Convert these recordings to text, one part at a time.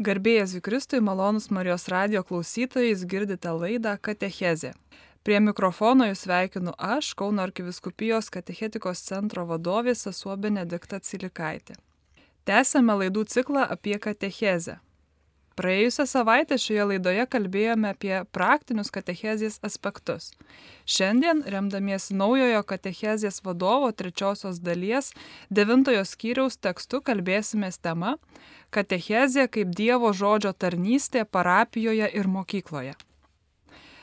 Garbėjas Vikristui, malonus Marijos radio klausytojais girdite laidą Katechezė. Prie mikrofono jūs sveikinu aš, Kauno arkiviskupijos katechetikos centro vadovė sesuo Benedikta Cilikaitė. Tęsėme laidų ciklą apie katechezę. Praėjusią savaitę šioje laidoje kalbėjome apie praktinius katechezės aspektus. Šiandien, remdamiesi naujojo katechezės vadovo trečiosios dalies devintojo skyriaus tekstu, kalbėsime tema Katechezė kaip Dievo žodžio tarnystė parapijoje ir mokykloje.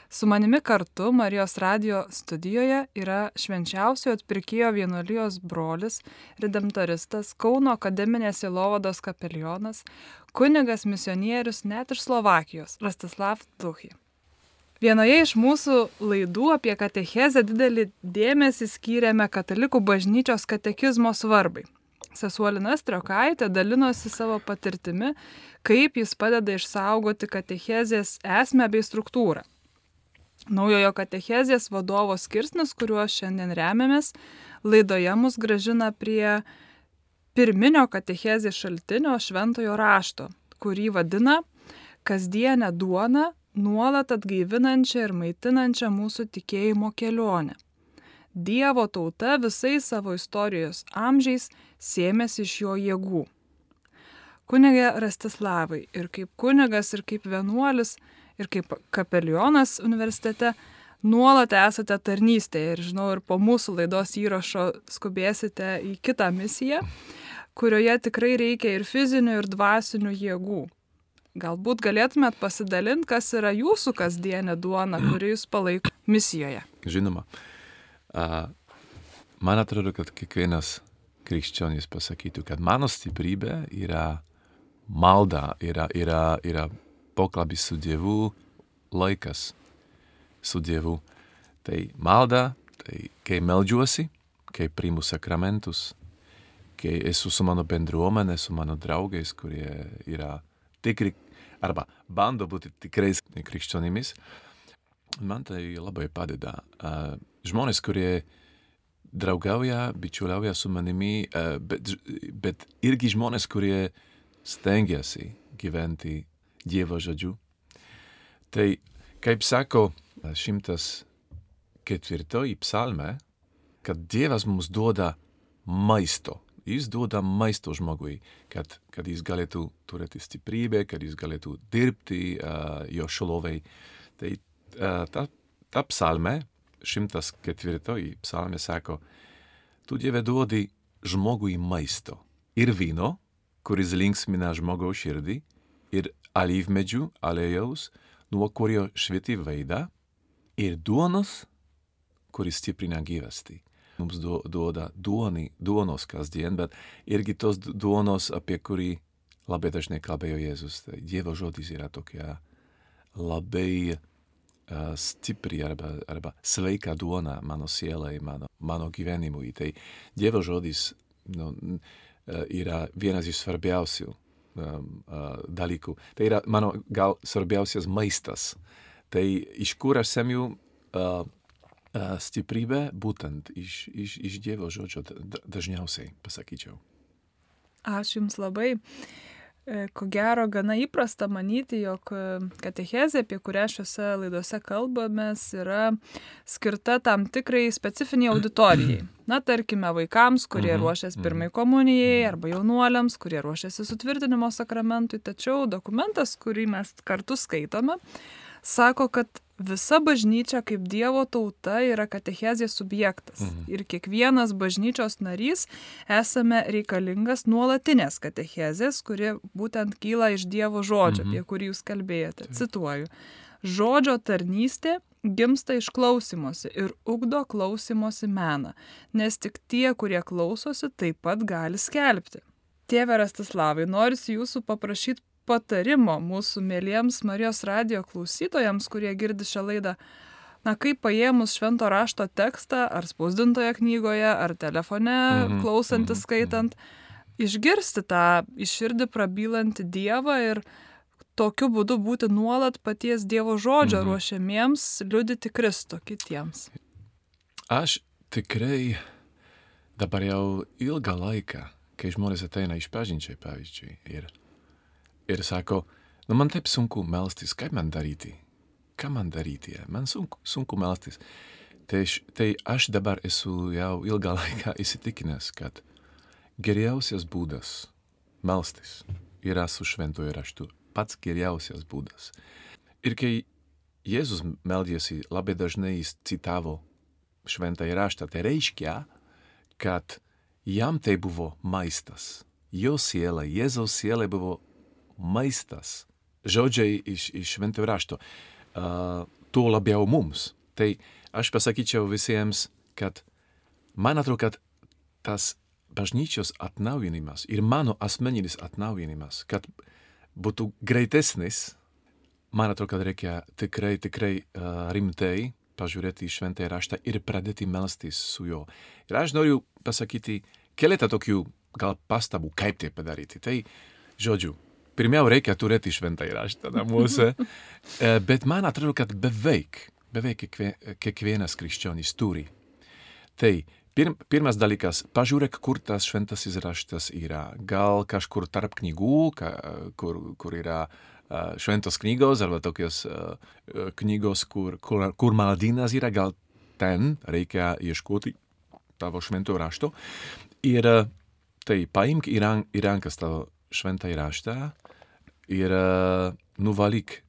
Su manimi kartu Marijos radio studijoje yra švenčiausio atpirkėjo vienuolijos brolis, redemptoristas, Kauno akademinės įlovados kapelionas, kunigas misionierius net iš Slovakijos, Rastislav Tuchy. Vienoje iš mūsų laidų apie katechezę didelį dėmesį skyrėme katalikų bažnyčios katekizmo svarbai sesuolina Striokaitė dalinosi savo patirtimi, kaip jis padeda išsaugoti katechezės esmę bei struktūrą. Naujojo katechezės vadovo skirsnis, kuriuo šiandien remiamės, laidoje mus gražina prie pirminio katechezės šaltinio šventojo rašto, kurį vadina kasdienę duoną, nuolat atgaivinančią ir maitinančią mūsų tikėjimo kelionę. Dievo tauta visais savo istorijos amžiais sėmėsi iš jo jėgų. Kunigė Rastislavai ir kaip kunigas, ir kaip vienuolis, ir kaip kapelionas universitete nuolat esate tarnystėje ir žinau, ir po mūsų laidos įrašo skubėsite į kitą misiją, kurioje tikrai reikia ir fizinių, ir dvasinių jėgų. Galbūt galėtumėt pasidalinti, kas yra jūsų kasdienė duona, kuri jūs palaiko misijoje. Žinoma. Man atrodo, kad kiekvienas krikščionis pasakytų, kad mano stiprybė yra malda, yra, yra, yra pokalbis su Dievu, laikas su Dievu. Tai malda, tai kai meldžiuosi, kai priimu sakramentus, kai esu su mano bendruomenė, su mano draugais, kurie yra tikri, arba bando būti tikrais krikščionimis, man tai labai padeda. Žmonės, kurie draugauja, bičiuliauja su manimi, bet, bet irgi žmonės, kurie stengiasi gyventi Dievo žodžiu. Tai, kaip sako šimtas ketvirtoji psalme, kad Dievas mums duoda maisto. Jis duoda maisto žmogui, kad, kad jis galėtų turėti stiprybę, kad jis galėtų dirbti uh, jo šlovei. Tai uh, ta, ta psalme, 104 psalmė sako, tu Dieve duodi žmogui maisto ir vyno, kuris linksmina žmogaus širdį, ir alyvmedžių aliejaus, nuo kurio švieti veidą, ir duonos, kuris stiprina gyvastį. Mums du, duoda duoni, duonos kasdien, bet irgi tos duonos, apie kurį labai dažnai kalbėjo Jėzus. Tai Dievo žodis yra tokia labai stipri arba, arba sveika duona mano sielai, mano, mano gyvenimui. Tai Dievo žodis nu, yra vienas iš svarbiausių uh, dalykų. Tai yra mano gal svarbiausias maistas. Tai iš kur aš semiu uh, uh, stiprybę, būtent iš, iš, iš Dievo žodžio dažniausiai, pasakyčiau. Ačiū Jums labai. E, ko gero, gana įprasta manyti, jog e, katechezė, apie kurią šiuose laidose kalbamės, yra skirta tam tikrai specifiniai auditorijai. Na, tarkime, vaikams, kurie mhm, ruošiasi mhm. pirmai komunijai, arba jaunuoliams, kurie ruošiasi sutvirtinimo sakramentui. Tačiau dokumentas, kurį mes kartu skaitome, sako, kad visa bažnyčia kaip Dievo tauta yra katechezės subjektas. Mhm. Ir kiekvienas bažnyčios narys esame reikalingas nuolatinės katechezės, kuri būtent kyla iš Dievo žodžio, mhm. apie kurį jūs kalbėjote. Taip. Cituoju. Žodžio tarnystė gimsta iš klausimosi ir ugdo klausimosi meną, nes tik tie, kurie klausosi, taip pat gali skelbti. Tėve Rastislavai, noriu jūsų paprašyti patarimo mūsų mėlyjams Marijos radio klausytojams, kurie girdi šią laidą. Na, kaip paėmus švento rašto tekstą, ar spausdintoje knygoje, ar telefone, mm -hmm. klausantis, mhm, skaitant, išgirsti tą iširdį prabylantį Dievą ir tokiu būdu būti nuolat paties Dievo žodžio -hmm. ruošiamiems liudyti Kristų kitiems. Aš tikrai dabar jau ilgą laiką, kai žmonės ateina iš pažinčiai, pavyzdžiui, ir ir sako, nu man taip sunku melstis, kaip man daryti? Ką man daryti? Man sunku, sunku melstis. Tai, tai aš dabar esu jau ilgą laiką įsitikinęs, kad geriausias būdas melstis yra su šventuoju raštu. Pats geriausias būdas. Ir kai Jėzus meldėsi, labai dažnai jis citavo šventąjį raštą, tai reiškia, kad jam tai buvo maistas. Jo siela, Jėzaus siela buvo maistas. Žodžiai iš, iš šventojo rašto. Uh, tuo labiau mums. Tai aš pasakyčiau visiems, kad man atrodo, kad tas bažnyčios atnaujinimas ir mano asmeninis atnaujinimas, kad būtų greitesnis, man atrodo, kad reikia tikrai, tikrai uh, rimtai pažiūrėti į šventąją raštą ir pradėti melstis su juo. Ir aš noriu pasakyti keletą tokių gal pastabų, kaip tai padaryti. Tai, žodžiu, pirmiau reikia turėti šventąjį raštą namuose, bet man atrodo, kad beveik, beveik kiekvienas krikščionis turi. Tai pir, pirmas dalykas, pažiūrėk, kur tas šventasis raštas yra. Gal kažkur tarp knygų, ka, kur, kur yra šventos knygos arba tokios knygos, kur, kur, kur maldynas yra, gal ten reikia ieškoti tavo švento rašto. Ir tai paimk į, rank, į rankas tavo šventą raštą ir nuvalyk,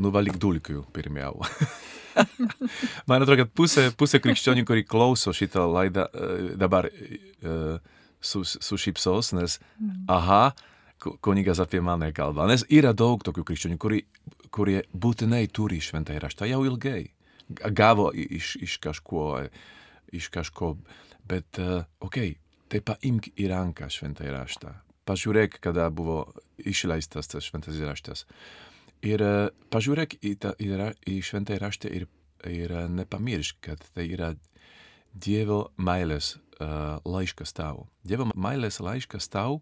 nuvalyk dulkių pirmiau. Man atrodo, kad pusė, pusė krikščionių, kuri klauso šitą laidą, dabar uh, sušypsos, nes, aha, kunigas apie mane kalba. Nes yra daug tokių krikščionių, kurie, kurie būtinai turi šventąjį raštą jau ilgai. Gavo iš, iš kažko, iš kažko, bet, uh, okei, okay, tai paimk į ranką šventąjį raštą. Pažiūrėk, kada buvo išleistas tas šventasis raštas. Ir uh, pažiūrėk į, ta, į, į šventąjį raštą ir, ir uh, nepamiršk, kad tai yra Dievo meilės uh, laiškas tau. Dievo meilės laiškas tau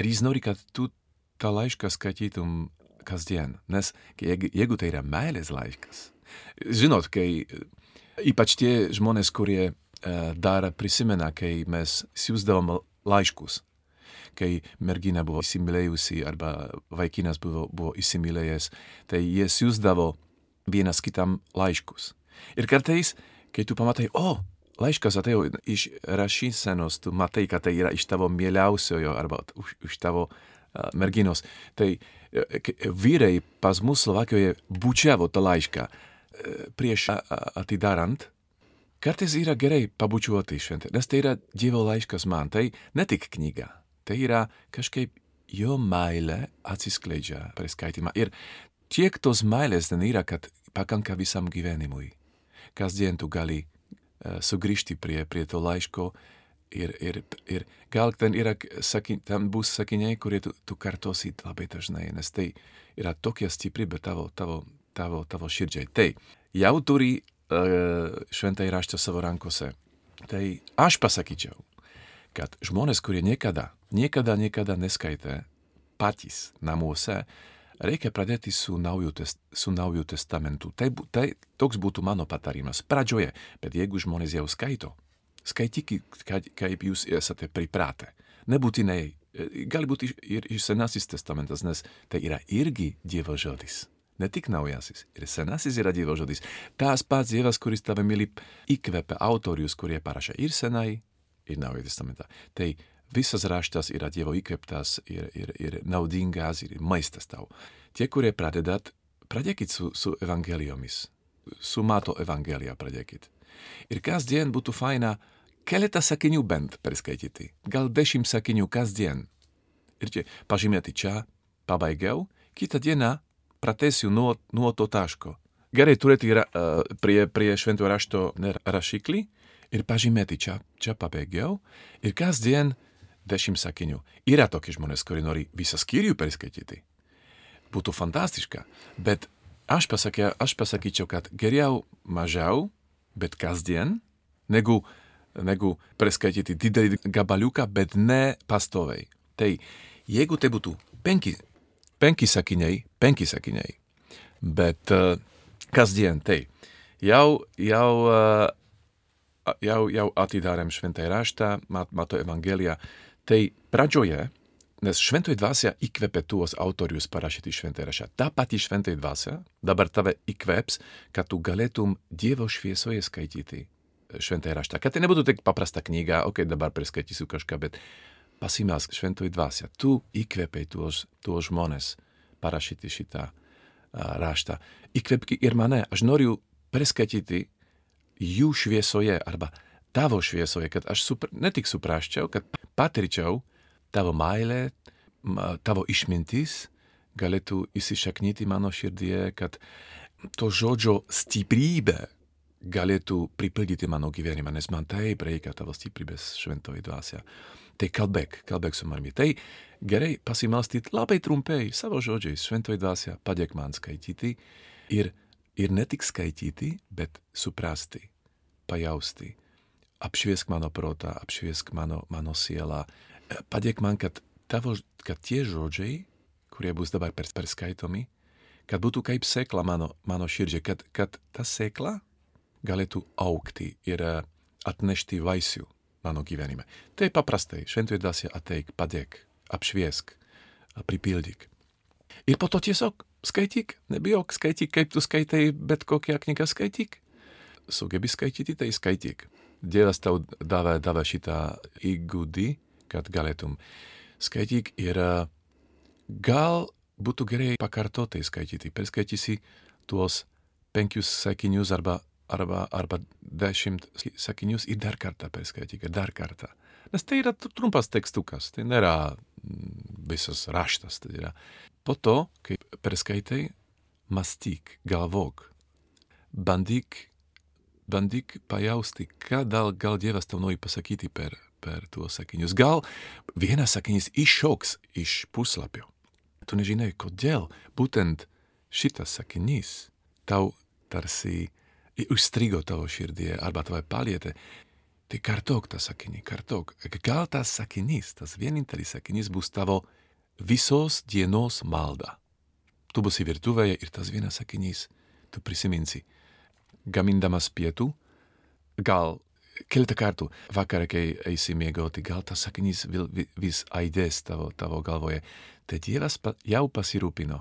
ir jis nori, kad tu tą laišką skaitytum kasdien. Nes jeigu, jeigu tai yra meilės laiškas, žinot, kai ypač tie žmonės, kurie uh, dar prisimena, kai mes siūsdavom laiškus, kai mergina buvo įsimylėjusi arba vaikinas buvo, buvo įsimylėjęs, tai jie siūsdavo vienas kitam laiškus. Ir kartais, kai tu pamatai, o, laiškas atėjo iš rašysenos, tu matai, kad tai yra iš tavo mieliausiojo arba už, už tavo uh, merginos. Tai uh, vyrai pas mus Slovakijoje bučiavo tą laišką uh, prieš atidarant. Kartais yra gerai pabučiuoti šventę, nes tai yra Dievo laiškas man, tai ne tik knyga, tai yra kažkaip jo meilė atsiskleidžia per skaitimą. Ir tiek tos meilės ten yra, kad pakanka visam gyvenimui. Kasdien tu gali sugrįžti prie, prie to laiško ir, ir, ir gal ten, yra, sakin, ten bus sakiniai, kurie tu, tu kartosi labai dažnai, nes tai yra tokia stiprybė tavo, tavo, tavo, tavo širdžiai. Tai jau turi uh, šventai raštą savo rankose. Tai aš pasakyčiau, kad žmonės, kurie niekada, niekada, niekada neskaitė patys namuose, reikia pradėti su nauju, test, su nauju testamentu. Tai, tai toks būtų mano patarimas pradžioje, bet jeigu žmonės jau skaito, skaitykit, kaip jūs esate pripratę. Nebūtinai, e, gali būti ir, ir senasis testamentas, nes tai yra irgi Dievo žodis. Ne tik naujasis, ir senasis yra Dievo žodis. Tas pats Dievas, kuris tave myli, įkvepia autorius, kurie parašė ir senai, ir naują testamentą. Tai visas raštas yra Dievo įkveptas ir, ir, ir naudingas ir maistas tau. Tie, kurie pradedat, pradėkit su, su evangelijomis. Su Mato evangelija pradėkit. Ir kasdien būtų faina keletą sakinių bent perskaityti. Gal dešimt sakinių kasdien. Ir čia pažymėti čia, pabaigiau, kitą dieną pratesiu nuo, nuo to taško. Gerai turėti ra, uh, prie, prie šventų rašto rašiklį ir pažymėti čia, čia pabaigiau. Ir kasdien dešimt sakinių. Yra tokie žmonės, kurie nori visą skyrių perskaityti. Būtų fantastiška. Bet aš, pasakė, aš pasakyčiau, kad geriau mažiau, bet kasdien, negu, negu perskaityti didelį gabaliuką, bet ne pastoviai. Tai jeigu tai būtų penki, penki sakiniai, penki sakiniai, bet uh, kasdien tai jau, jau, uh, jau, jau atidarėm šventąjį raštą, mat, mato evangeliją, Tai pradžioje nes šventoji dvasia įkvepia tuos autorius parašyti šventąją raštą. Ta pati šventoji dvasia dabar tave įkveps, kad tu galėtum Dievo šviesoje skaityti šventąją raštą. Kad tai nebūtų tik paprasta knyga, ok, dabar priskaitysiu kažką, bet pasimelsk šventoji dvasia. Tu įkvepiai tuos, tuos žmonės parašyti šitą uh, raštą. Įkvepki ir mane. Aš noriu priskaityti jų šviesoje arba tavo šviesoje, kad aš supr ne tik suprasčiau, kad patirčiau tavo meilė, tavo išmintis galėtų įsišaknyti mano širdie, kad to žodžio stiprybė galėtų pripildyti mano gyvenimą, nes man taip reikia tavo stiprybės šventoji dvasia. Tai kalbėk, kalbėk su manimi. Tai gerai pasimelstyti labai trumpai savo žodžiais šventoji dvasia, padėk man skaityti ir, ir ne tik skaityti, bet suprasti, pajausti. Apšviesk mano protą, apšviesk mano, mano sielą, padėk man, kad, tavo, kad tie žodžiai, kurie bus dabar perskaitomi, kad būtų kaip sėkla mano, mano širdžiai, kad, kad ta sėkla galėtų augti ir atnešti vaisių mano gyvenime. Tai paprastai, šventoji dvasia ateik, padėk, apšviesk, pripildyk. Ir po to tiesiog skaityk, nebijok, skaityk, kaip tu skaitai, bet kokią knygą skaityk. Sugebi skaityti, tai skaityk. Dievas tau davė, davė šitą įgūdį, kad galėtum skaityk ir gal būtų gerai pakartotai skaityti. Perskaitysi tuos penkius sakinius arba, arba, arba dešimt sakinius ir dar kartą perskaityk, dar kartą. Nes tai yra trumpas tekstukas, tai nėra visas raštas. Tai yra. Po to, kai perskaitai, mąstyk, galvok, bandyk, bandyk pajausti, ką gal, gal Dievas tau nori pasakyti per, per tuos sakinius. Gal vienas sakinys iššoks iš puslapio. Tu nežinai, kodėl būtent šitas sakinys tau tarsi užstrigo tavo širdie arba tave palietė. Tai kartok tą sakinį, kartok. Gal tas sakinys, tas vienintelis sakinys bus tavo visos dienos malda. Tu būsi virtuvėje ir tas vienas sakinys, tu prisiminsi. Gamindamas pietų, gal keletą kartų vakarą, kai eisi miegoti, gal tas sakinys vis aidės tavo, tavo galvoje. Tai Dievas jau pasirūpino,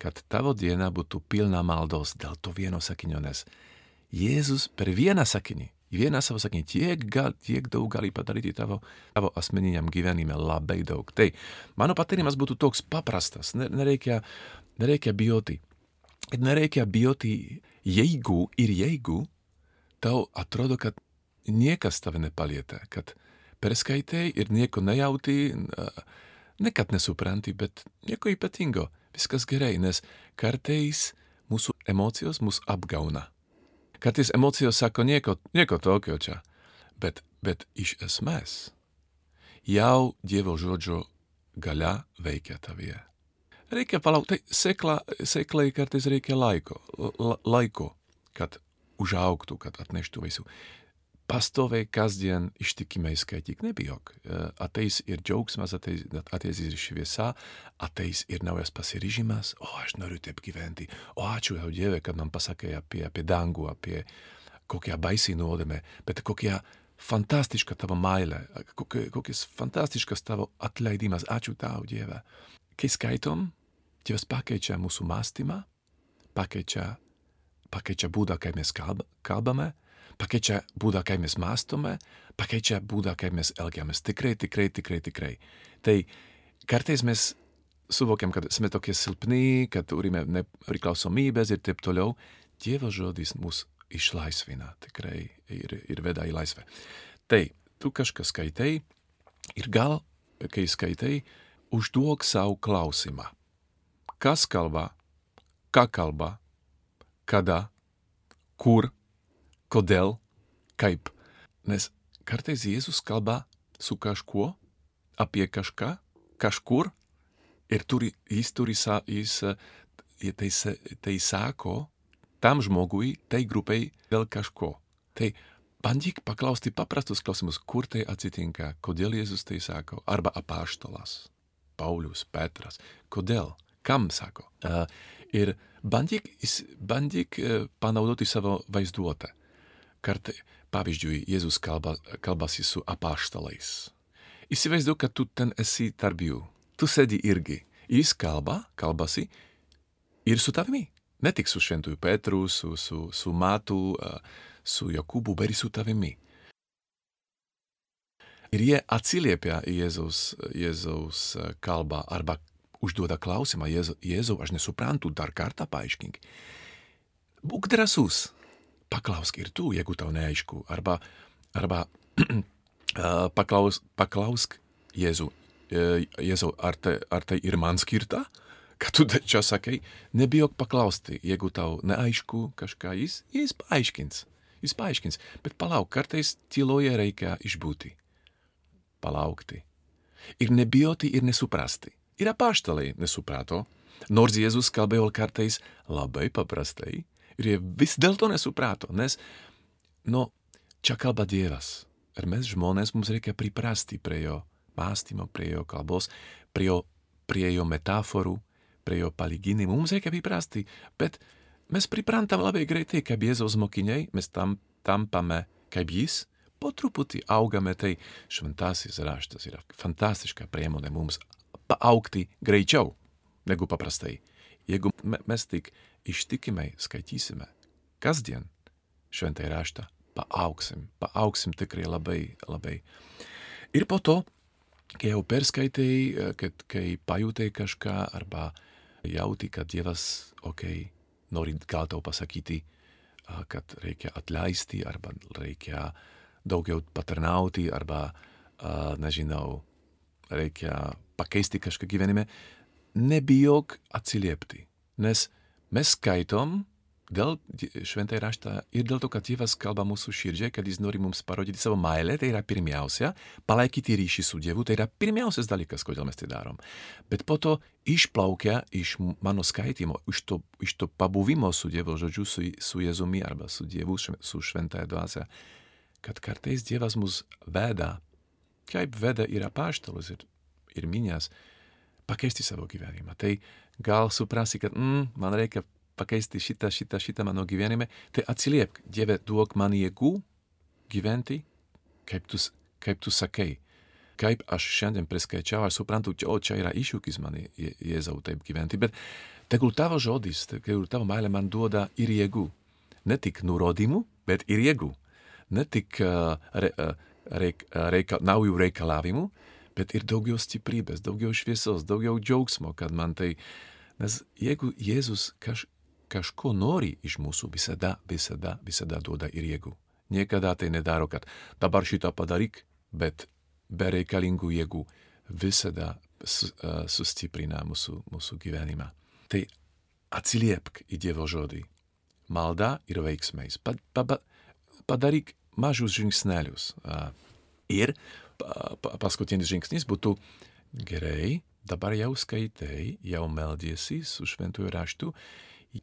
kad tavo diena būtų pilna maldos dėl to vieno sakinio, nes Jėzus per vieną sakinį, vieną savo sakinį, tiek, gal, tiek daug gali padaryti tavo, tavo asmeniniam gyvenime, labai daug. Tai mano patarimas būtų toks paprastas, nereikia, nereikia bijoti. Nereikia bijoti, jeigu ir jeigu tau atrodo, kad niekas tave nepalietė, kad perskaitei ir nieko nejauti, ne kad nesupranti, bet nieko ypatingo, viskas gerai, nes kartais mūsų emocijos mus apgauna. Kartais emocijos sako nieko, nieko tokio čia, bet, bet iš esmės jau Dievo žodžio galia veikia tavyje. Reikia palaukti, sekla, seklai kartais reikia laiko, la, laiko, kad užaugtų, kad atneštų vaisių pastoviai kasdien ištikimai skaityk, nebijok. Ateis ir džiaugsmas, ateis, ateis ir šviesa, ateis ir naujas pasiryžimas, o aš noriu taip gyventi, o ačiū jau Dieve, kad man pasakė apie, apie dangų, apie kokią baisį nuodėmę, bet kokia fantastiška tavo meilė, kokias fantastiškas tavo atleidimas, ačiū tau Dieve. Kai skaitom, Dievas pakeičia mūsų mąstymą, pakeičia, pakeičia būdą, kaip mes kalbame, pakeičia būdą, kaip mes mąstome, pakeičia būdą, kaip mes elgiamės. Tikrai, tikrai, tikrai, tikrai. Tai kartais mes suvokiam, kad esame tokie silpni, kad turime nepriklausomybės ir taip toliau. Dievo žodis mus išlaisvina tikrai ir, ir veda į laisvę. Tai tu kažką skaitai ir gal, kai skaitai, užduok savo klausimą. Kas kalba, ką kalba, kada, kur Kodėl? Kaip? Nes kartais Jėzus kalba su kažkuo, apie kažką, kažkur, ir turi, jis turi, jis tai, tai sako tam žmogui, tai grupiai dėl kažko. Tai bandyk paklausti paprastus klausimus, kur tai atsitinka, kodėl Jėzus tai sako, arba apaštalas, Paulius, Petras, kodėl, kam sako. Uh, ir bandyk, bandyk uh, panaudoti savo vaizduotę. Kartai, pavyzdžiui, Jėzus kalba, kalbasi su apaštalais. Įsivaizduoju, kad tu ten esi tarp jų. tu sėdi irgi. Jis kalba, kalbasi ir su tavimi. Ne tik su šventųjų Petru, su, su, su Matu, su Jokūbu, bet ir su tavimi. Ir jie atsiliepia Jėzaus, Jėzaus kalbą arba užduoda klausimą, Jėzau, Jėzau, aš nesuprantu, dar kartą paaiškink. Būk drasus, paklausk ir tu, jeigu tau neaišku, arba, arba paklaus, paklausk Jėzau, Jėzau, ar tai, ar tai ir man skirta? Kad tu čia sakai, nebijok paklausti, jeigu tau neaišku kažką, jis, jis paaiškins, jis paaiškins, bet palauk, kartais tyloje reikia išbūti, palaukti. Ir nebijoti ir nesuprasti. Ir apaštalai nesuprato, nors Jėzus kalbėjo kartais labai paprastai, ir jie vis dėlto nesuprato, nes, nu, čia kalba Dievas. Ir mes žmonės mums reikia priprasti prie jo mąstymo, prie jo kalbos, prie jo, prie jo metaforų, prie jo palyginimų. Mums reikia priprasti, bet mes priprantam labai greitai, kaip Jėzaus mokiniai, mes tam tampame kaip jis, po truputį augame, tai šventasis raštas yra fantastiška priemonė mums paaukti greičiau negu paprastai. Jeigu mes tik ištikimai skaitysime kasdien šventai raštą, paauksim, paauksim tikrai labai, labai. Ir po to, kai jau perskaitai, kad kai pajutai kažką arba jauti, kad Dievas, okei, okay, nori gal tau pasakyti, kad reikia atleisti arba reikia daugiau patarnauti arba, nežinau, reikia pakeisti kažką gyvenime, nebijok atsiliepti. Nes mes skaitom dėl šventai raštą ir dėl to, kad Dievas kalba mūsų širdžiai, kad jis nori mums parodyti savo meilę, tai yra pirmiausia, palaikyti ryšį su Dievu, tai yra pirmiausias dalykas, kodėl mes tai darom. Bet po to išplaukia iš mano skaitimo, iš to, iš to pabuvimo su Dievo žodžiu, su, su Jėzumi arba su Dievu, su šventąją dvasę, kad kartais Dievas mus veda, kaip veda ir apaštalus, ir ir minės pakeisti savo gyvenimą. Tai gal suprasi, kad mm, man reikia pakeisti šitą, šitą, šitą mano gyvenime, tai atsiliepk, Dieve, duok man jėgų gyventi, kaip tu, kaip tu sakai. Kaip aš šiandien priskaičiau, aš suprantu, o čia yra iššūkis man, Jėzau, taip gyventi, bet tegul tavo žodis, tegul tavo meilė man duoda ir jėgų. Ne tik nurodymų, bet ir jėgų. Ne tik uh, re, uh, reik, uh, reika, naujų reikalavimų, bet ir daugiau stiprybės, daugiau šviesos, daugiau džiaugsmo, kad man tai, nes jeigu Jėzus kaž, kažko nori iš mūsų, visada, visada, visada duoda ir jėgų. Niekada tai nedaro, kad dabar šitą padaryk, bet be reikalingų jėgų visada sustiprina mūsų, mūsų gyvenimą. Tai atsiliepk į Dievo žodį. Malda ir veiksmais. Pa, pa, pa, padaryk mažus žingsnelius. Ir paskutinis žingsnis būtų gerai, dabar jau skaitai, jau meldiesi su šventųjų raštu,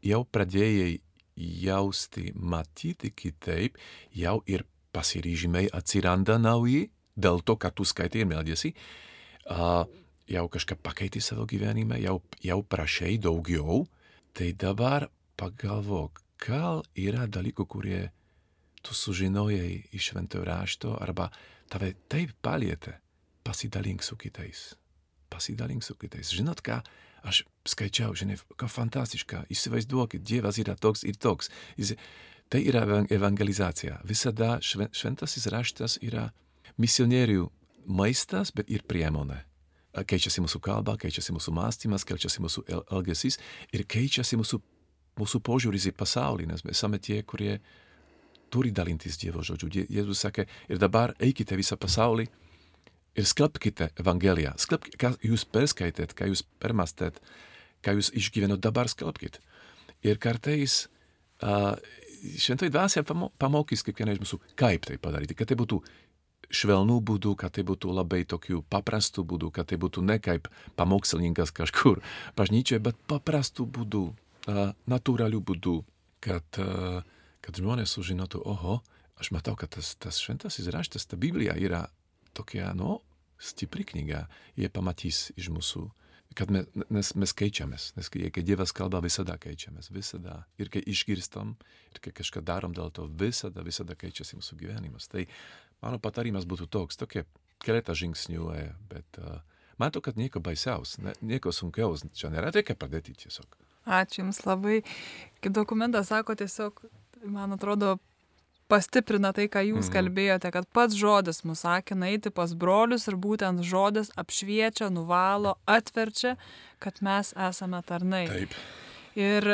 jau pradėjai jausti, matyti kitaip, jau ir pasiryžimai atsiranda nauji, dėl to, kad tu skaitai ir meldiesi, uh, jau kažką pakeiti savo gyvenime, jau, jau prašai daugiau, tai dabar pagalvok, gal yra dalykų, kurie tu sužinojai iš šventojo rašto arba tave taip palietė, pasidalink su kitais. Pasidalink su kitais. Žinot ką, aš skaičiau, žinai, ką fantastiška, įsivaizduokit, Dievas yra toks ir toks. Jis, tai yra evangelizacija. Visada šventasis raštas yra misionierių maistas, bet ir priemonė. Keičiasi mūsų kalba, keičiasi mūsų mąstymas, keičiasi mūsų elgesys ir keičiasi mūsų, mūsų požiūris į pasaulį, nes mes esame tie, kurie turi dalintis Dievo žodžiu. Jėzus sakė, ir dabar eikite visą pasaulį ir skelbkite Evangeliją. Skelbkite, ką jūs perskaitėt, ką jūs permastėt, ką jūs išgyvenot, dabar skelbkite. Ir kartais uh, šventai dvasia pamokys kiekvieną iš mūsų, kaip tai padaryti, kad tai būtų švelnų būdų, kad tai būtų labai tokių paprastų būdų, kad tai būtų ne kaip pamokslininkas kažkur bažnyčioje, bet paprastų būdų, uh, natūralių būdų, kad uh, kad žmonės sužinotų, oho, aš matau, kad tas, tas šventasis raštas, ta Biblija yra tokia, nu, stipri knyga, jie pamatys iš mūsų, kad mes, nes mes keičiamės, nes kai, kai Dievas kalba, visada keičiamės, visada. Ir kai išgirstam, ir kai kažką darom dėl to, visada, visada keičiasi mūsų gyvenimas. Tai mano patarimas būtų toks, tokie keletą žingsnių, bet, Matau, kad nieko baisiaus, ne, nieko sunkiaus čia nėra, reikia pradėti tiesiog. Ačiū Jums labai. Kaip dokumentas sako, tiesiog, man atrodo, pastiprina tai, ką Jūs mm. kalbėjote, kad pats žodis mus sakina eiti pas brolius ir būtent žodis apšviečia, nuvalo, atverčia, kad mes esame tarnai. Taip. Ir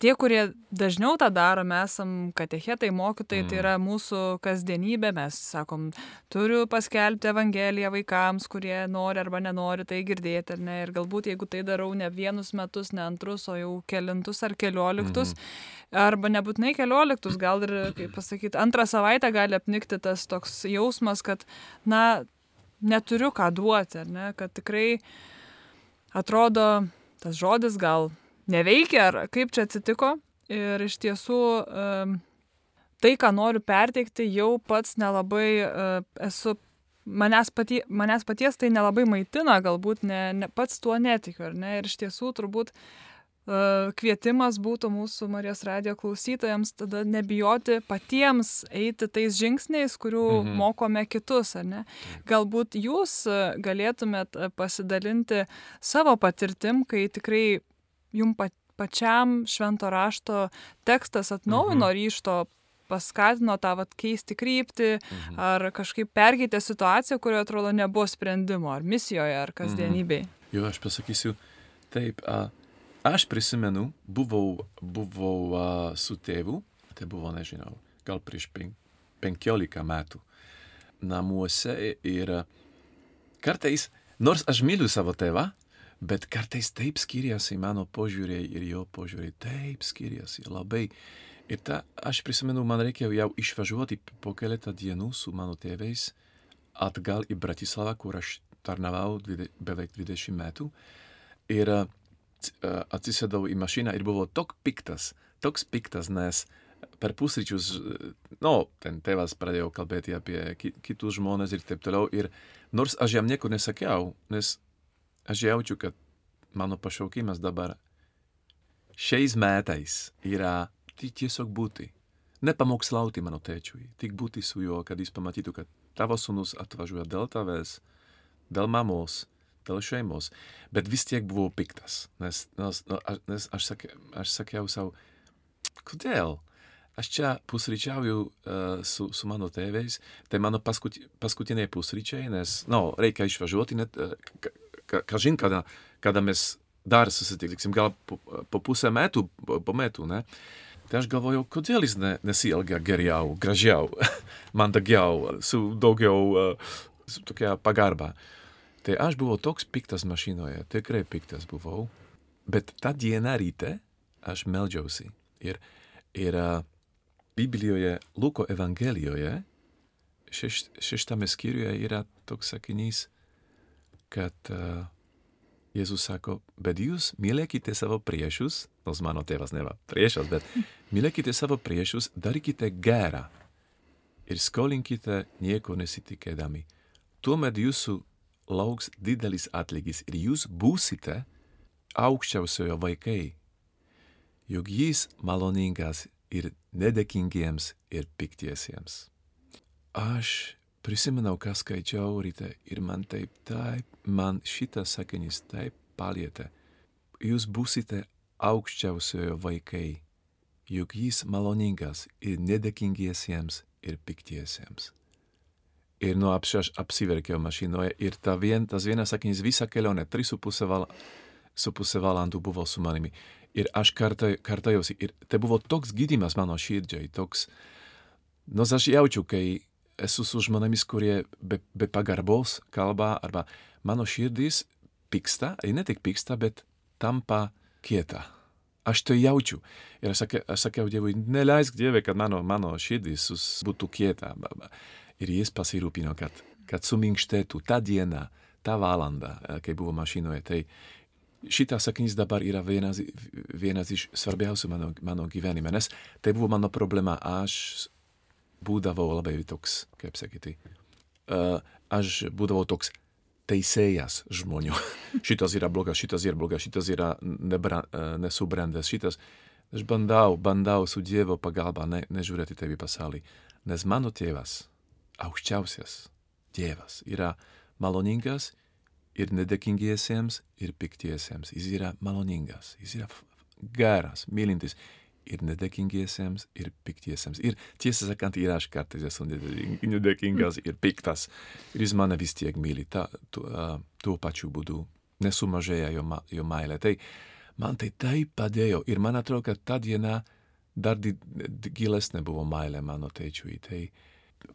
tie, kurie dažniau tą daro, mes esam katechetai, mokytojai, mm. tai yra mūsų kasdienybė, mes sakom, turiu paskelbti Evangeliją vaikams, kurie nori arba nenori tai girdėti, ar ne, ir galbūt jeigu tai darau ne vienus metus, ne antrus, o jau kelintus ar kelioliktus, mm. arba nebūtinai kelioliktus, gal ir, kaip pasakyti, antrą savaitę gali apnikti tas toks jausmas, kad, na, neturiu ką duoti, ar ne, kad tikrai atrodo, tas žodis gal neveikia, ar kaip čia atsitiko. Ir iš tiesų tai, ką noriu perteikti, jau pats nelabai esu, manęs, patie, manęs paties tai nelabai maitina, galbūt ne, ne, pats tuo netikiu, ne? Ir iš tiesų turbūt kvietimas būtų mūsų Marijos radio klausytojams tada nebijoti patiems eiti tais žingsniais, kurių mhm. mokome kitus, ar ne? Galbūt jūs galėtumėt pasidalinti savo patirtim, kai tikrai jum pačiam švento rašto tekstas atnaujino mhm. ryšto, paskatino tą vat, keisti kryptį, mhm. ar kažkaip perkeitė situaciją, kurioje atrodo nebuvo sprendimo, ar misijoje, ar kasdienybėje. Mhm. Jo, aš pasakysiu, taip, a, aš prisimenu, buvau, buvau a, su tėvu, tai buvo, nežinau, gal prieš pen, penkiolika metų namuose ir kartais, nors aš myliu savo tėvą, bet kartais taip skiriasi mano požiūriai ir jo požiūriai, taip skiriasi labai. Ir ta, aš prisimenu, man reikėjo jau išvažiuoti po keletą dienų su mano tėvais atgal į Bratislavą, kur aš tarnavau beveik 20 metų. Ir uh, atsisėdau į mašiną ir buvo toks piktas, toks piktas, nes per pusryčius, no, ten tėvas pradėjo kalbėti apie kitus žmonės ir taip toliau. Ir nors aš jam nieko nesakiau, nes aš jaučiu, kad mano pašaukimas dabar šiais metais yra tiesiog būti. Nepamokslauti mano tėčiui, tik būti su juo, kad jis pamatytų, kad tavo sunus atvažiuoja dėl tavęs, dėl mamos, dėl šeimos, bet vis tiek buvau piktas, nes, nes, nes aš, sakė, aš sakiau savo, kodėl? Aš čia pusryčiauju uh, su, su mano tėvais, tai mano paskut, paskutiniai pusryčiai, nes, no, reikia išvažiuoti, net, uh, ka, kažin kada, kada mes dar susitiksim, gal po, po pusę metų, po, po metų, ne? Tai aš galvojau, kodėl jis ne, nesielgia geriau, gražiau, mandagiau, su daugiau uh, su tokia pagarba. Tai aš buvau toks piktas mašinoje, tikrai piktas buvau, bet tą dieną ryte aš meldžiausi. Ir, ir uh, Biblijoje, Luko Evangelijoje, šeš, šeštame skyriuje yra toks sakinys, kad uh, Jėzus sako, bet jūs mylėkite savo priešus, nors mano tėvas neva priešas, bet mylėkite savo priešus, darykite gerą ir skolinkite nieko nesitikėdami. Tuomet jūsų lauks didelis atlygis ir jūs būsite aukščiausiojo vaikai, juk jis maloningas ir nedėkingiems ir piktiesiems. Aš prisimenau, ką skaičiau ryte ir man taip, taip, man šitas sakinys taip palietė. Jūs būsite aukščiausiojo vaikai, juk jis maloningas ir nedėkingiesiems ir piktiesiems. Ir nu apšaš apsiverkiau mašinoje ir ta vien, tas vienas sakinys visą kelionę, 3,5 val, valandų buvo su manimi. Ir aš kartojausi, ir tai buvo toks gydymas mano širdžiai, toks, nors aš jaučiu, kai esu su žmonėmis, kurie be, be pagarbos kalba, arba mano širdis pyksta, ir ne tik pyksta, bet tampa kieta. Aš tai jaučiu. Ir aš, sakė, aš sakiau Dievui, neleisk Dieve, kad mano, mano širdis būtų kieta. Ir jis pasirūpino, kad, kad suminkštėtų tą dieną, tą valandą, kai buvo mašinoje. Tai šitas sakinys dabar yra vienas, vienas iš svarbiausių mano, mano gyvenime, nes tai buvo mano problema. Aš būdavau labai toks, kaip sakyti, uh, aš būdavau toks teisėjas žmonių. šitas yra blogas, šitas yra blogas, šitas yra nebra, uh, nesubrendęs, šitas. Aš bandau, bandau su Dievo pagalba ne, nežiūrėti tevi pasaulį, nes mano tėvas, aukščiausias tėvas, yra maloningas ir nedėkingiesiems, ir piktiesiems. Jis yra maloningas, jis yra geras, mylintis ir nedėkingiesiems, ir piktiesiems. Ir tiesą sakant, ir aš kartais esu nedėkingas ir piktas. Ir jis mane vis tiek myli ta, tu, uh, tuo pačiu būdu. Nesumažėja jo, ma, jo meilė. Tai man tai taip padėjo. Ir man atrodo, kad ta diena dar gilesnė buvo meilė mano tėčiui. Tai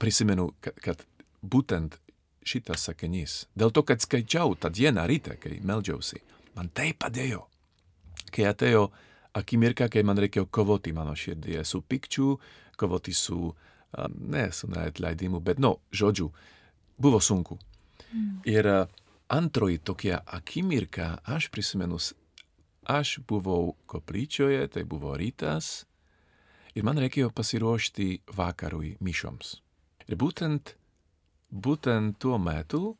prisimenu, kad, kad būtent šitas sakinys, dėl to, kad skaičiau tą dieną ryte, kai meldžiausi, man tai padėjo. Kai atėjo akimirka, kai man reikėjo kovoti mano širdie su pikčiu, kovoti su, ne su neatleidimu, bet no, žodžiu, buvo sunku. Mm. Ir antroji tokia akimirka, aš prisimenu, aš buvau koplyčioje, tai buvo rytas, ir man reikėjo pasiruošti vakarui mišoms. Ir būtent būtent tuo metu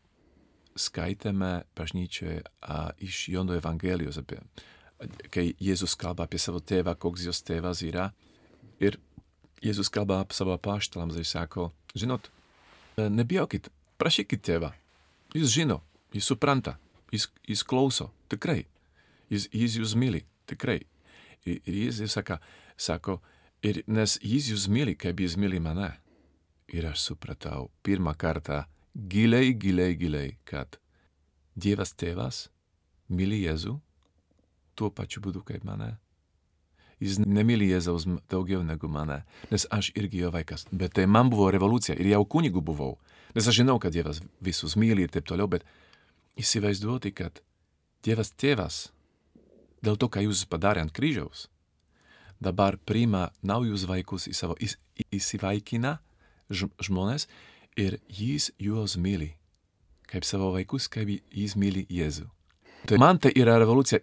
skaitėme bažnyčioje iš Jono Evangelijos apie, kai Jėzus kalba apie savo tėvą, koks jos tėvas yra. Ir Jėzus kalba apie savo paštalams ir sako, žinot, nebijokit, prašykit tėvą. Jis žino, jis supranta, jis, jis klauso, tikrai. Jis, jis jūs myli, tikrai. Ir, ir jis, jis saka, sako, ir nes jis jūs myli, kaip jis myli mane. Ir aš supratau pirmą kartą giliai, giliai, giliai, kad Dievas tėvas myli Jėzų tuo pačiu būdu kaip mane. Jis nemyli Jėzaus daugiau negu mane, nes aš irgi jo vaikas. Bet tai man buvo revoliucija ir jau kunigu buvau. Nes aš žinau, kad Dievas visus myli ir taip toliau, bet įsivaizduoti, kad Dievas tėvas dėl to, ką jūs padarė ant kryžiaus, dabar priima naujus vaikus į savo įsivaikina žmonės ir jis juos myli. Kaip savo vaikus, kaip jis myli Jėzų. Tai man tai yra revoliucija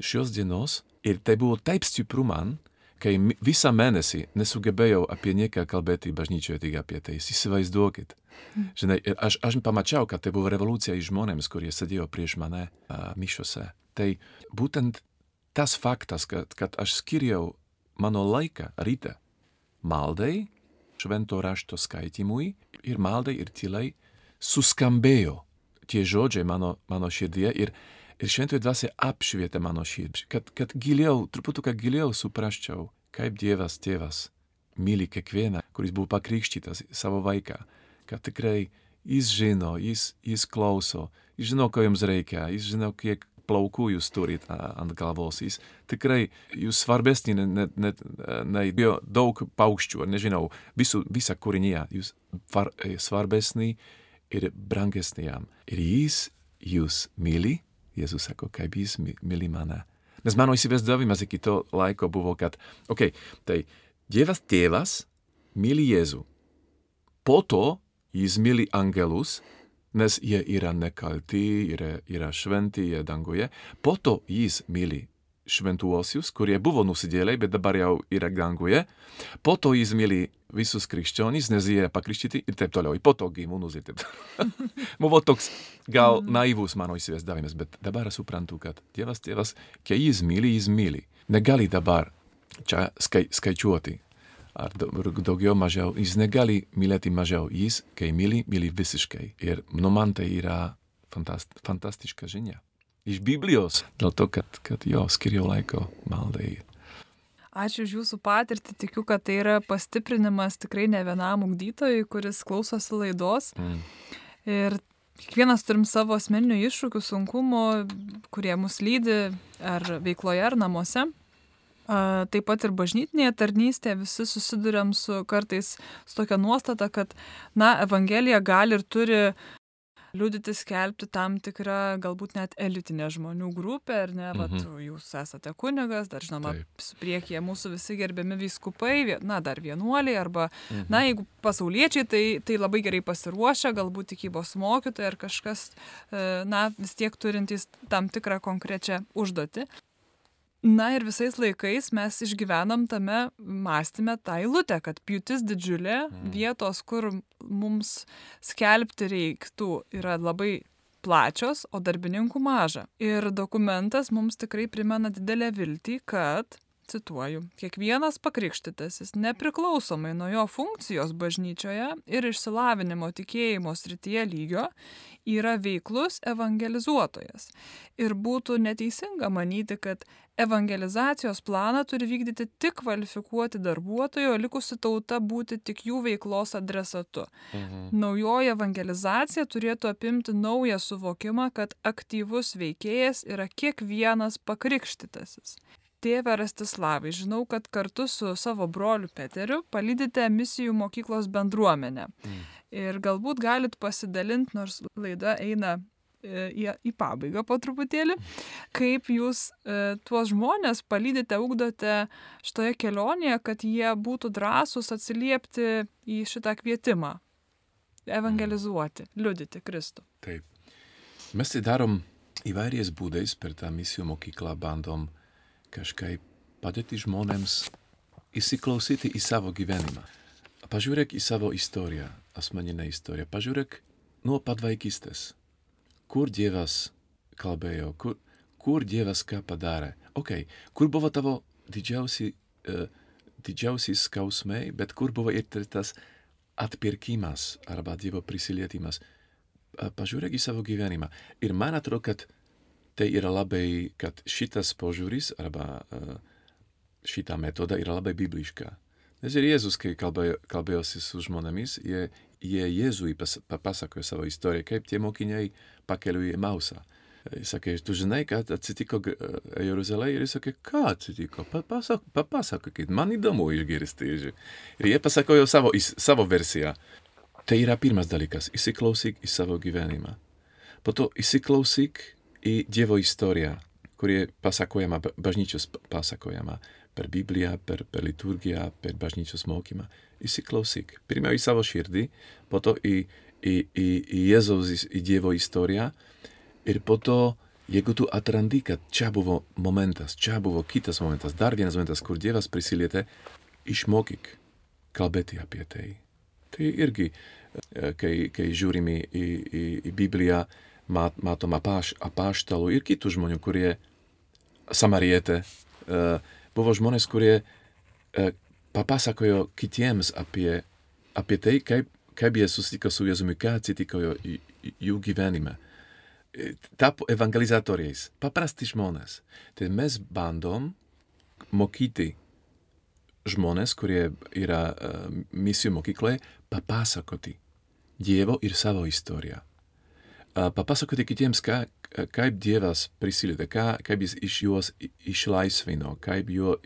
šios dienos ir tai buvo taip stipru man, kai visą mėnesį nesugebėjau apie nieką kalbėti bažnyčioje tik apie tai. Įsivaizduokit. Žinai, aš, aš pamačiau, kad tai buvo revoliucija žmonėms, kurie sėdėjo prieš mane uh, mišiose. Tai būtent tas faktas, kad, kad aš skiriau mano laiką ryte maldai, švento rašto skaitimui ir maldai ir tylai suskambėjo tie žodžiai mano, mano širdie ir, ir šventoji dvasia apšvietė mano širdį, kad, kad giliau, truputuką giliau suprasčiau, kaip Dievas tėvas myli kiekvieną, kuris buvo pakrikštytas savo vaiką, kad tikrai jis žino, jis, jis klauso, jis žino, ko jums reikia, jis žino, kiek plaukų jūs turit ant galvos. Jis tikrai jūs svarbesni ne, ne, ne, ne daug paukščių, ar nežinau, visu, visa kūrinyje. Jūs var, svarbesni ir brangesni jam. Ir jis jūs myli, Jėzus sako, kaip jis myli mane. Nes mano įsivaizdavimas iki to laiko buvo, kad, okei, okay, tai Dievas tėvas myli Jėzų. Po to jis myli angelus, nes jie yra nekalti, yra, yra šventi, jie danguje. Po to jis myli šventuosius, kurie buvo nusidėliai, bet dabar jau yra danguje. Po to jis myli visus krikščionys, nes jie yra pakrikštyti ir taip toliau. Ir po to gyvūnus ir taip toliau. buvo toks gal mm. naivus mano įsivaizdavimas, bet dabar suprantu, kad Dievas, Dievas, kai jis myli, jis myli. Negali dabar čia skai, skaičiuoti ar daugiau mažiau, jis negali mylėti mažiau, jis, kai myli, myli visiškai. Ir nu man tai yra fantast, fantastiška žinia. Iš Biblijos, dėl to, kad, kad jo skiriau laiko maldai. Ačiū už Jūsų patirtį, tikiu, kad tai yra pastiprinimas tikrai ne vienam ugdytojui, kuris klausosi laidos. Mm. Ir kiekvienas turim savo asmeninių iššūkių, sunkumų, kurie mus lydi ar veikloje, ar namuose. Taip pat ir bažnytinėje tarnystėje visi susidurėm su kartais su tokia nuostata, kad, na, Evangelija gali ir turi liudyti skelbti tam tikrą, galbūt net elitinę žmonių grupę, ar ne, mhm. vat, jūs esate kunigas, dar žinoma, Taip. priekyje mūsų visi gerbiami vyskupai, na, dar vienuoliai, arba, mhm. na, jeigu pasauliečiai, tai, tai labai gerai pasiruošę, galbūt tikybos mokytojai ar kažkas, e, na, vis tiek turintys tam tikrą konkrečią užduotį. Na ir visais laikais mes išgyvenam tame mąstymę tą eilutę, kad pjūtis didžiulė, mm. vietos, kur mums skelbti reiktų, yra labai plačios, o darbininkų maža. Ir dokumentas mums tikrai primena didelę viltį, kad cituoju, kiekvienas pakrikštytasis, nepriklausomai nuo jo funkcijos bažnyčioje ir išsilavinimo tikėjimo srityje lygio, yra veiklus evangelizuotojas. Ir būtų neteisinga manyti, kad evangelizacijos planą turi vykdyti tik kvalifikuoti darbuotojai, o likusi tauta būti tik jų veiklos adresatu. Mhm. Naujoji evangelizacija turėtų apimti naują suvokimą, kad aktyvus veikėjas yra kiekvienas pakrikštytasis. Tėve Rastislavai, žinau, kad kartu su savo broliu Peteriu palydite misijų mokyklos bendruomenę. Mm. Ir galbūt galit pasidalinti, nors laida eina e, į, į pabaigą po truputėlį, kaip jūs e, tuos žmonės palydite, ugdote šitoje kelionėje, kad jie būtų drąsūs atsiliepti į šitą kvietimą, evangelizuoti, liudyti Kristų. Taip. Mes tai darom įvairiais būdais per tą misijų mokyklą, bandom uh, kažkaip padėti žmonėms įsiklausyti į savo gyvenimą. Pažiūrėk į savo istoriją, asmeninę istoriją. Pažiūrėk nuo pat vaikystės. Kur Dievas kalbėjo, kur, kur Dievas ką padarė. Ok, kur buvo tavo didžiausi, uh, didžiausi skausmai, bet kur buvo ir tas atpirkimas arba Dievo prisilietimas. Uh, pažiūrėk į savo gyvenimą. Ir man atrodo, kad tai yra labai, kad šitas požiūris arba uh, šita metoda yra labai bibliška. Nes ir Jėzus, kai kalbėjo, kalbėjosi su žmonėmis, jie, jie Jėzui pas, papasakojo savo istoriją, kaip tie mokiniai pakeliui į Mausą. Jis sakė, tu žinai, kad atsitiko Jeruzalėje ir jis sakė, ką atsitiko, papasak, papasakokit, man įdomu išgirsti. Ir jie pasakojo savo, savo versiją. Tai yra pirmas dalykas, įsiklausyk į savo gyvenimą. Po to įsiklausyk i Dievo istorija, kuri pasakojama, bažnyčios pasakojama per Bibliją, per, per liturgiją, per bažnyčios mokymą. Įsiklausyk. Pirmiau į savo širdį, po to į, į, į, į Jėzaus, į Dievo istoriją ir po to, jeigu tu atrandi, kad čia buvo momentas, čia buvo kitas momentas, dar vienas momentas, kur Dievas prisilietė, išmokyk kalbėti apie tai. Tai irgi, e, kai, kai žiūrime į, į, į Bibliją, matom apaš, apaštalų ir kitų žmonių, kurie samarietė, uh, buvo žmonės, kurie uh, papasakojo kitiems apie, apie tai, kaip, kaip jie susitiko su Jėzumi, ką atsitiko jų gyvenime. E, tapo evangelizatoriais, paprasti žmonės. Tai mes bandom mokyti žmonės, kurie yra uh, misijų mokykloje, papasakoti Dievo ir savo istoriją papasakoti kitiems, ką, kaip Dievas prisilietė, ką, kaip jis iš juos išlaisvino, kaip, jo,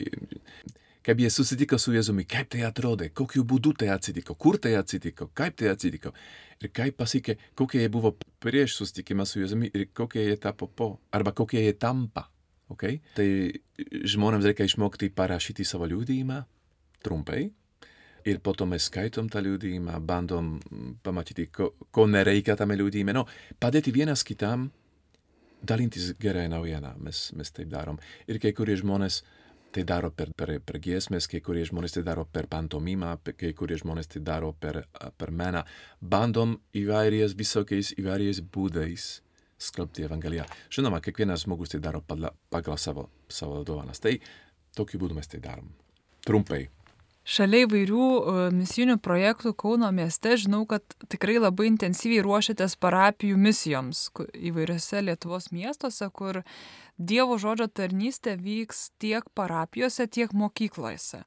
kaip jie susitiko su Jėzumi, kaip tai atrodė, kokiu būdu tai atsitiko, kur tai atsitiko, kaip tai atsitiko. Ir kaip pasakė, kokie jie buvo prieš susitikimą su Jėzumi ir kokie jie tapo po, arba kokie jie tampa. Okay? Tai žmonėms reikia išmokti parašyti savo liūdėjimą trumpai, ir po to mes skaitom tą liūdėjimą, bandom pamatyti, ko, ko nereikia tame liūdėjime. No, padėti vienas kitam, dalintis gerai naujieną, mes, mes taip darom. Ir kai kurie žmonės tai daro per, per, per giesmės, kai kurie žmonės tai daro per pantomimą, kai kurie žmonės tai daro per, per meną. Bandom įvairiais visokiais, įvairiais būdais skelbti Evangeliją. Žinoma, kiekvienas žmogus tai daro pagal savo, savo dovanas. Tai tokiu būdu mes tai darom. Trumpai. Šalia įvairių e, misijinių projektų Kauno mieste žinau, kad tikrai labai intensyviai ruošiatės parapijų misijoms įvairiose Lietuvos miestuose, kur Dievo žodžio tarnystė vyks tiek parapijose, tiek mokyklose.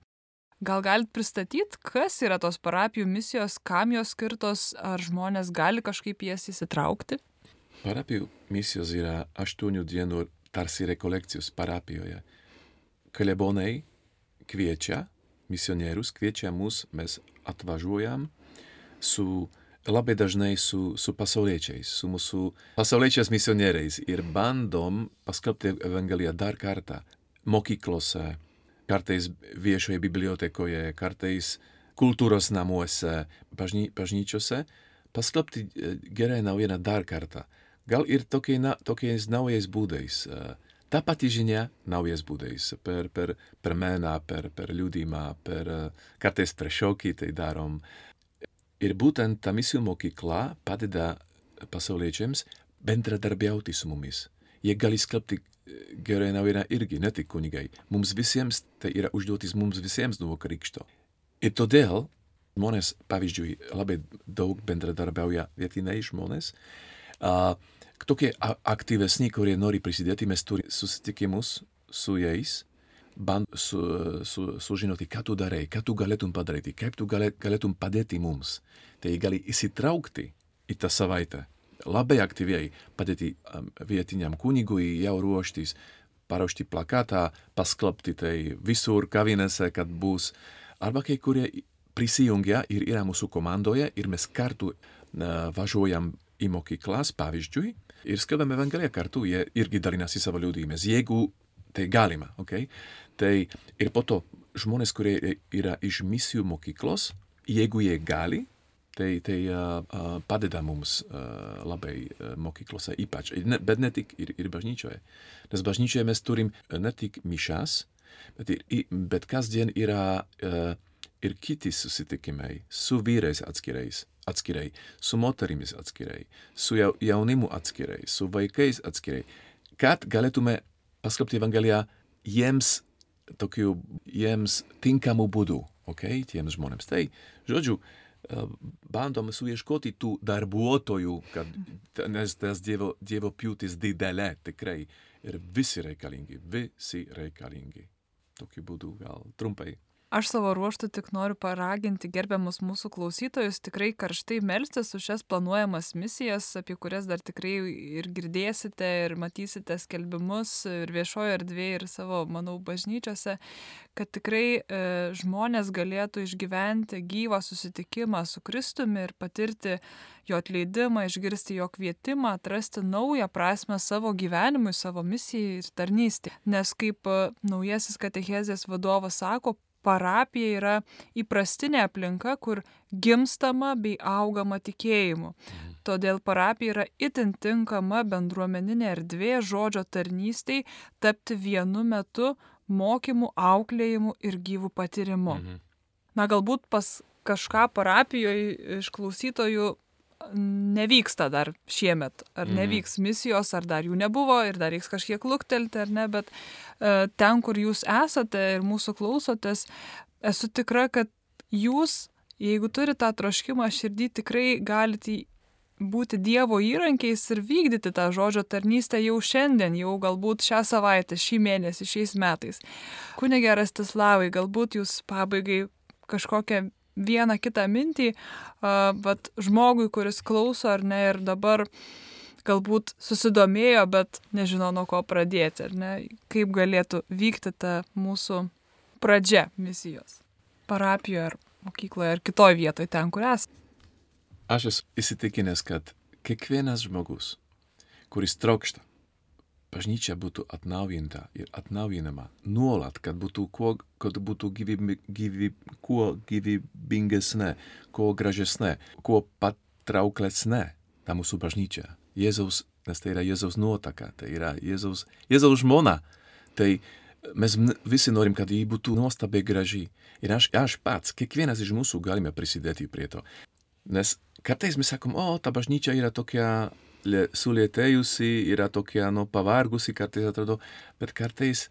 Gal galit pristatyti, kas yra tos parapijų misijos, kam jos skirtos, ar žmonės gali kažkaip jas įsitraukti? Parapijų misijos yra aštuonių dienų tarsi rekolekcijos parapijoje. Klebonai kviečia misionierius, kviečia mus, mes atvažiuojam su labai dažnai su, su pasauliečiais, su mūsų pasauliečiais misionieriais ir bandom paskelbti Evangeliją dar kartą mokyklose, kartais viešoje bibliotekoje, kartais kultūros namuose, bažny, bažnyčiose, paskelbti e, gerai naujieną dar kartą. Gal ir tokiais naujais būdais. Uh, ta pati žinia naujas būdais, per, per, per meną, per, per liūdimą, per kartais per šokį tai darom. Ir būtent ta misijų mokykla padeda pasauliečiams bendradarbiauti su mumis. Jie gali skelbti gerai naujiena irgi, ne tik kunigai. Mums visiems tai yra užduotis mums visiems nuo krikšto. Ir todėl žmonės, pavyzdžiui, labai daug bendradarbiauja vietiniai žmonės. Uh, tokie aktyvesni, kurie nori prisidėti, mes turime susitikimus su jais, band su, su, sužinoti, ką tu darai, ką tu galėtum padaryti, kaip tu galėtum padėti mums. Tai gali įsitraukti į tą savaitę labai aktyviai padėti um, vietiniam kunigui jau ruoštis, parašyti plakatą, paskelbti tai visur kavinėse, kad bus. Arba kai kurie prisijungia ir yra mūsų komandoje ir mes kartu uh, važiuojam į mokyklas, pavyzdžiui, ir skelbiam Evangeliją kartu, jie irgi dalinasi savo liūdėjimais, jeigu tai galima, ok? Tai ir po to žmonės, kurie yra iš misijų mokyklos, jeigu jie gali, tai, tai uh, padeda mums uh, labai uh, mokyklose ypač, ne, bet ne tik ir, ir bažnyčioje. Nes bažnyčioje mes turim ne tik mišas, bet, ir, bet kasdien yra uh, ir kiti susitikimai su vyrais atskirais, atskirai, su moterimis atskirai, su jaunimu atskirai, su vaikais atskirai, kad galėtume paskelbti Evangeliją jiems tokiu, jiems tinkamu būdu, ok, tiems žmonėms. Tai, žodžiu, uh, bandom suieškoti tų darbuotojų, kad, nes tas dievo, dievo pjūtis didelė tikrai ir visi reikalingi, visi reikalingi. Tokiu būdu gal trumpai. Aš savo ruoštų tik noriu paraginti gerbiamus mūsų klausytojus tikrai karštai melstis už šias planuojamas misijas, apie kurias dar tikrai ir girdėsite, ir matysite skelbimus ir viešojo erdvėje, ir savo, manau, bažnyčiose, kad tikrai e, žmonės galėtų išgyventi gyvą susitikimą su Kristumi ir patirti jo atleidimą, išgirsti jo kvietimą, atrasti naują prasme savo gyvenimui, savo misijai ir tarnystė. Nes kaip e, naujasis katechezės vadovas sako, parapija yra įprastinė aplinka, kur gimstama bei augama tikėjimu. Mhm. Todėl parapija yra itin tinkama bendruomeninė erdvė žodžio tarnystei tapti vienu metu mokymu, auklėjimu ir gyvų patyrimu. Mhm. Na galbūt pas kažką parapijoje iš klausytojų nevyksta dar šiemet, ar mhm. nevyks misijos, ar dar jų nebuvo ir dar reiks kažkiek luktelti, ar ne, bet e, ten, kur jūs esate ir mūsų klausotės, esu tikra, kad jūs, jeigu turite tą troškimą širdį, tikrai galite būti Dievo įrankiais ir vykdyti tą žodžio tarnystę jau šiandien, jau galbūt šią savaitę, šį mėnesį, šiais metais. Kunigė Rastislavai, galbūt jūs pabaigai kažkokią vieną kitą mintį, bet žmogui, kuris klauso ar ne ir dabar galbūt susidomėjo, bet nežino nuo ko pradėti, ar ne, kaip galėtų vykti ta mūsų pradžia misijos. Parapijoje ar mokykloje ar kitoje vietoje, ten, kur esate. Aš esu įsitikinęs, kad kiekvienas žmogus, kuris trokšta bažnyčia būtų atnaujinta ir atnaujinama nuolat, kad būtų kuo, kad būtų gyvybi, gyvy, kuo gyvybingesnė, kuo gražesnė, kuo patrauklesnė ta mūsų bažnyčia. Jėzaus, nes tai yra Jėzaus nuotaka, tai yra Jėzaus, Jėzaus žmona. Tai mes visi norim, kad ji būtų nuostabiai graži. Ir aš, aš pats, kiekvienas iš mūsų galime prisidėti prie to. Nes kartais mes sakom, o, ta bažnyčia yra tokia sulėtėjusi, yra tokia, nu, pavargusi, kartais atrodo, bet kartais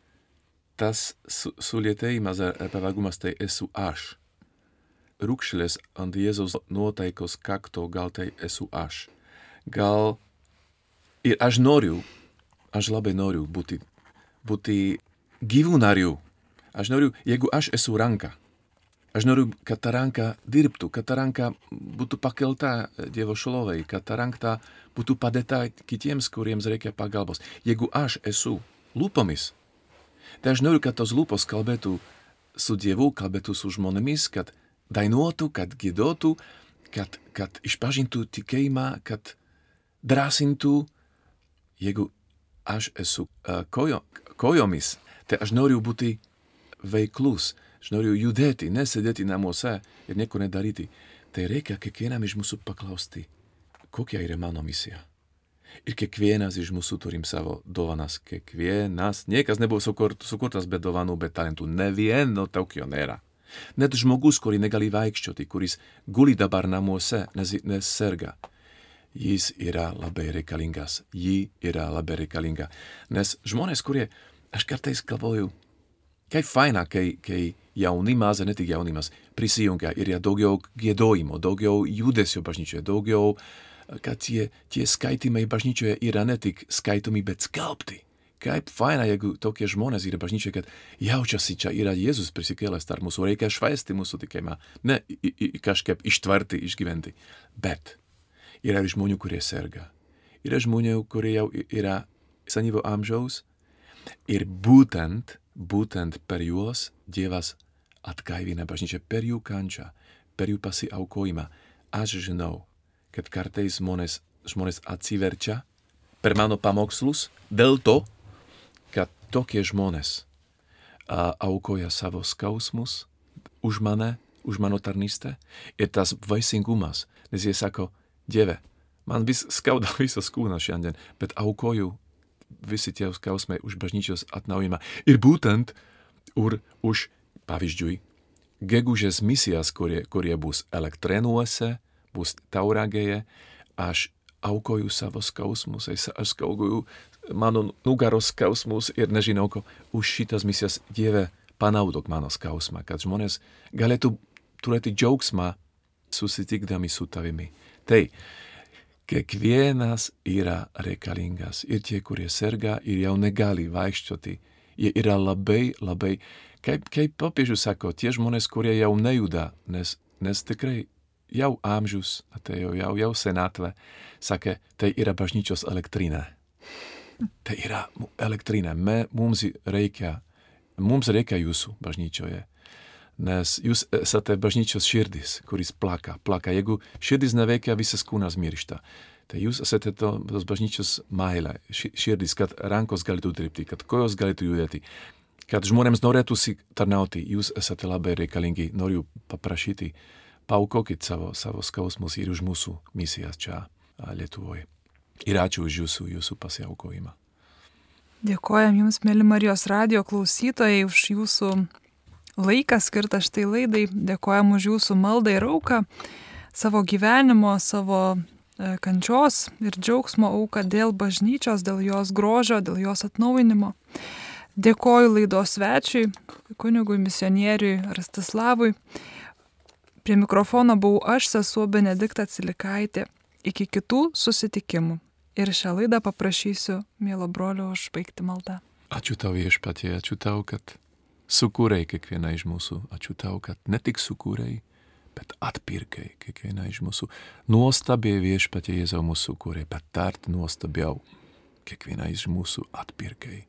tas su, sulėtėjimas ar pavargumas tai esu aš. Rūkšlės ant Jėzaus nuotaikos kakto gal tai esu aš. Gal ir aš noriu, aš labai noriu būti, būti gyvų narių. Aš noriu, jeigu aš esu ranka, Aš noriu, kad ta ranka dirbtų, kad ta ranka būtų pakelta Dievo šlovai, kad ta ranka būtų padėta kitiems, kuriems reikia pagalbos. Jeigu aš esu lūpomis, tai aš noriu, kad tos lūpos kalbėtų su Dievu, kalbėtų su žmonėmis, kad dainuotų, kad gėdotų, kad, kad išpažintų tikėjimą, kad drąsintų. Jeigu aš esu uh, kojo, kojomis, tai aš noriu būti veiklus Aš noriu judėti, nesėdėti namuose ir nieko nedaryti. Tai reikia kiekvienam iš mūsų paklausti, kokia yra mano misija. Ir kiekvienas iš mūsų turim savo dovanas. Kiekvienas, niekas nebuvo sukurtas be dovanų, be talentų. Ne vieno tokio nėra. Net žmogus, kurį negali vaikščioti, kuris guli dabar namuose, nes, nes serga. jis yra labai reikalingas, ji yra labai reikalinga. Nes žmonės, kurie, aš kartais galvoju, kaip faina, kai, kai jaunimas, ne tik jaunimas, prisijungia ir yra daugiau gėdojimo, daugiau judesio bažnyčioje, daugiau, kad tie, tie skaitimai bažnyčioje yra ne tik skaitomi, bet skelbti. Kaip faina, jeigu tokie žmonės yra bažnyčioje, kad jaučiasi, čia yra Jėzus prisikėlęs tarp mūsų, reikia švaisti mūsų tikėjimą, ne i, i, kažkaip ištverti, išgyventi. Bet yra žmonių, kurie serga. Yra žmonių, kurie jau yra senyvo amžiaus ir būtent, būtent per juos Dievas atgaivina bažnyčią, per jų kančią, per jų pasiaukojimą. Aš žinau, kad kartais žmonės, žmonės atsiverčia per mano pamokslus dėl to, kad tokie žmonės a, aukoja savo skausmus už mane, už mano tarnystę. Ir tas vaisingumas, nes jie sako, Dieve, man vis skauda visas kūnas šiandien, bet aukoju visi tie skausmai už bažnyčios atnaujimą. Ir būtent ur, už, pavyzdžiui, gegužės misijas, kurie, kurie bus elektrenuose, bus tauragėje, aš aukoju savo skausmus, aš skaugoju mano nugaros skausmus ir nežinau, ko už šitas misijas Dieve panaudok mano skausmą, kad žmonės galėtų turėti džiaugsmą susitikdami su tavimi. Tai kiekvienas yra reikalingas. Ir tie, kurie serga ir jau negali vaikščioti, jie yra labai, labai, kaip, kaip popiežius sako, tie žmonės, kurie jau nejuda, nes, nes tikrai jau amžius atėjo, jau, jau senatvė, sakė, tai yra bažnyčios elektrinė. Tai yra elektrinė, Me, mums reikia, mums reikia jūsų bažnyčioje nes jūs esate bažnyčios širdis, kuris plaka, plaka. Jeigu širdis neveikia, visas kūnas miršta. Tai jūs esate to, tos bažnyčios mailė, širdis, kad rankos galėtų dirbti, kad kojos galėtų judėti, kad žmonėms norėtųsi tarnauti, jūs esate labai reikalingi, noriu paprašyti, paukokit savo, savo skausmus ir už mūsų misijas čia Lietuvoje. Ir ačiū už jūsų, jūsų pasiaukojimą. Dėkojam Jums, mėly Marijos radio klausytojai, už Jūsų laiką skirtą štai laidai. Dėkojam už jūsų maldą ir auką, savo gyvenimo, savo e, kančios ir džiaugsmo auką dėl bažnyčios, dėl jos grožio, dėl jos atnaujinimo. Dėkoju laidos svečiui, kunigui misionieriui Rastislavui. Prie mikrofono buvau aš, sesuo Benedikta Cilikaitė. Iki kitų susitikimų. Ir šią laidą paprašysiu, mėlo brolio, užbaigti maldą. Ačiū tau viešpatie, ačiū tau, kad sukūrei kiekvieną iš mūsų. Ačiū tau, kad ne tik sukūrei, bet atpirkai kiekvieną iš mūsų. Nuostabiai viešpatie Jėzau mūsų sukūrei, bet dar nuostabiau kiekvieną iš mūsų atpirkai.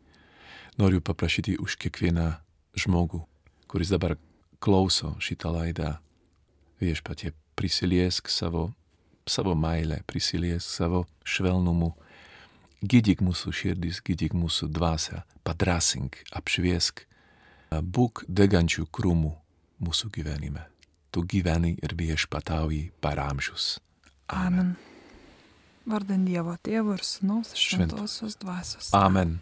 Noriu paprašyti už kiekvieną žmogų, kuris dabar klauso šitą laidą. Viešpatie prisiliesk savo, savo meilę, prisiliesk savo švelnumu. Gydyk mūsų širdis, gydyk mūsų dvasę, padrasink, apšviesk būk degančių krūmų mūsų gyvenime. Tu gyveni ir viešpatauji per amžius. Amen. Vardant Dievo Tėvo ir Sūnaus Šventosios Dvasios. Amen.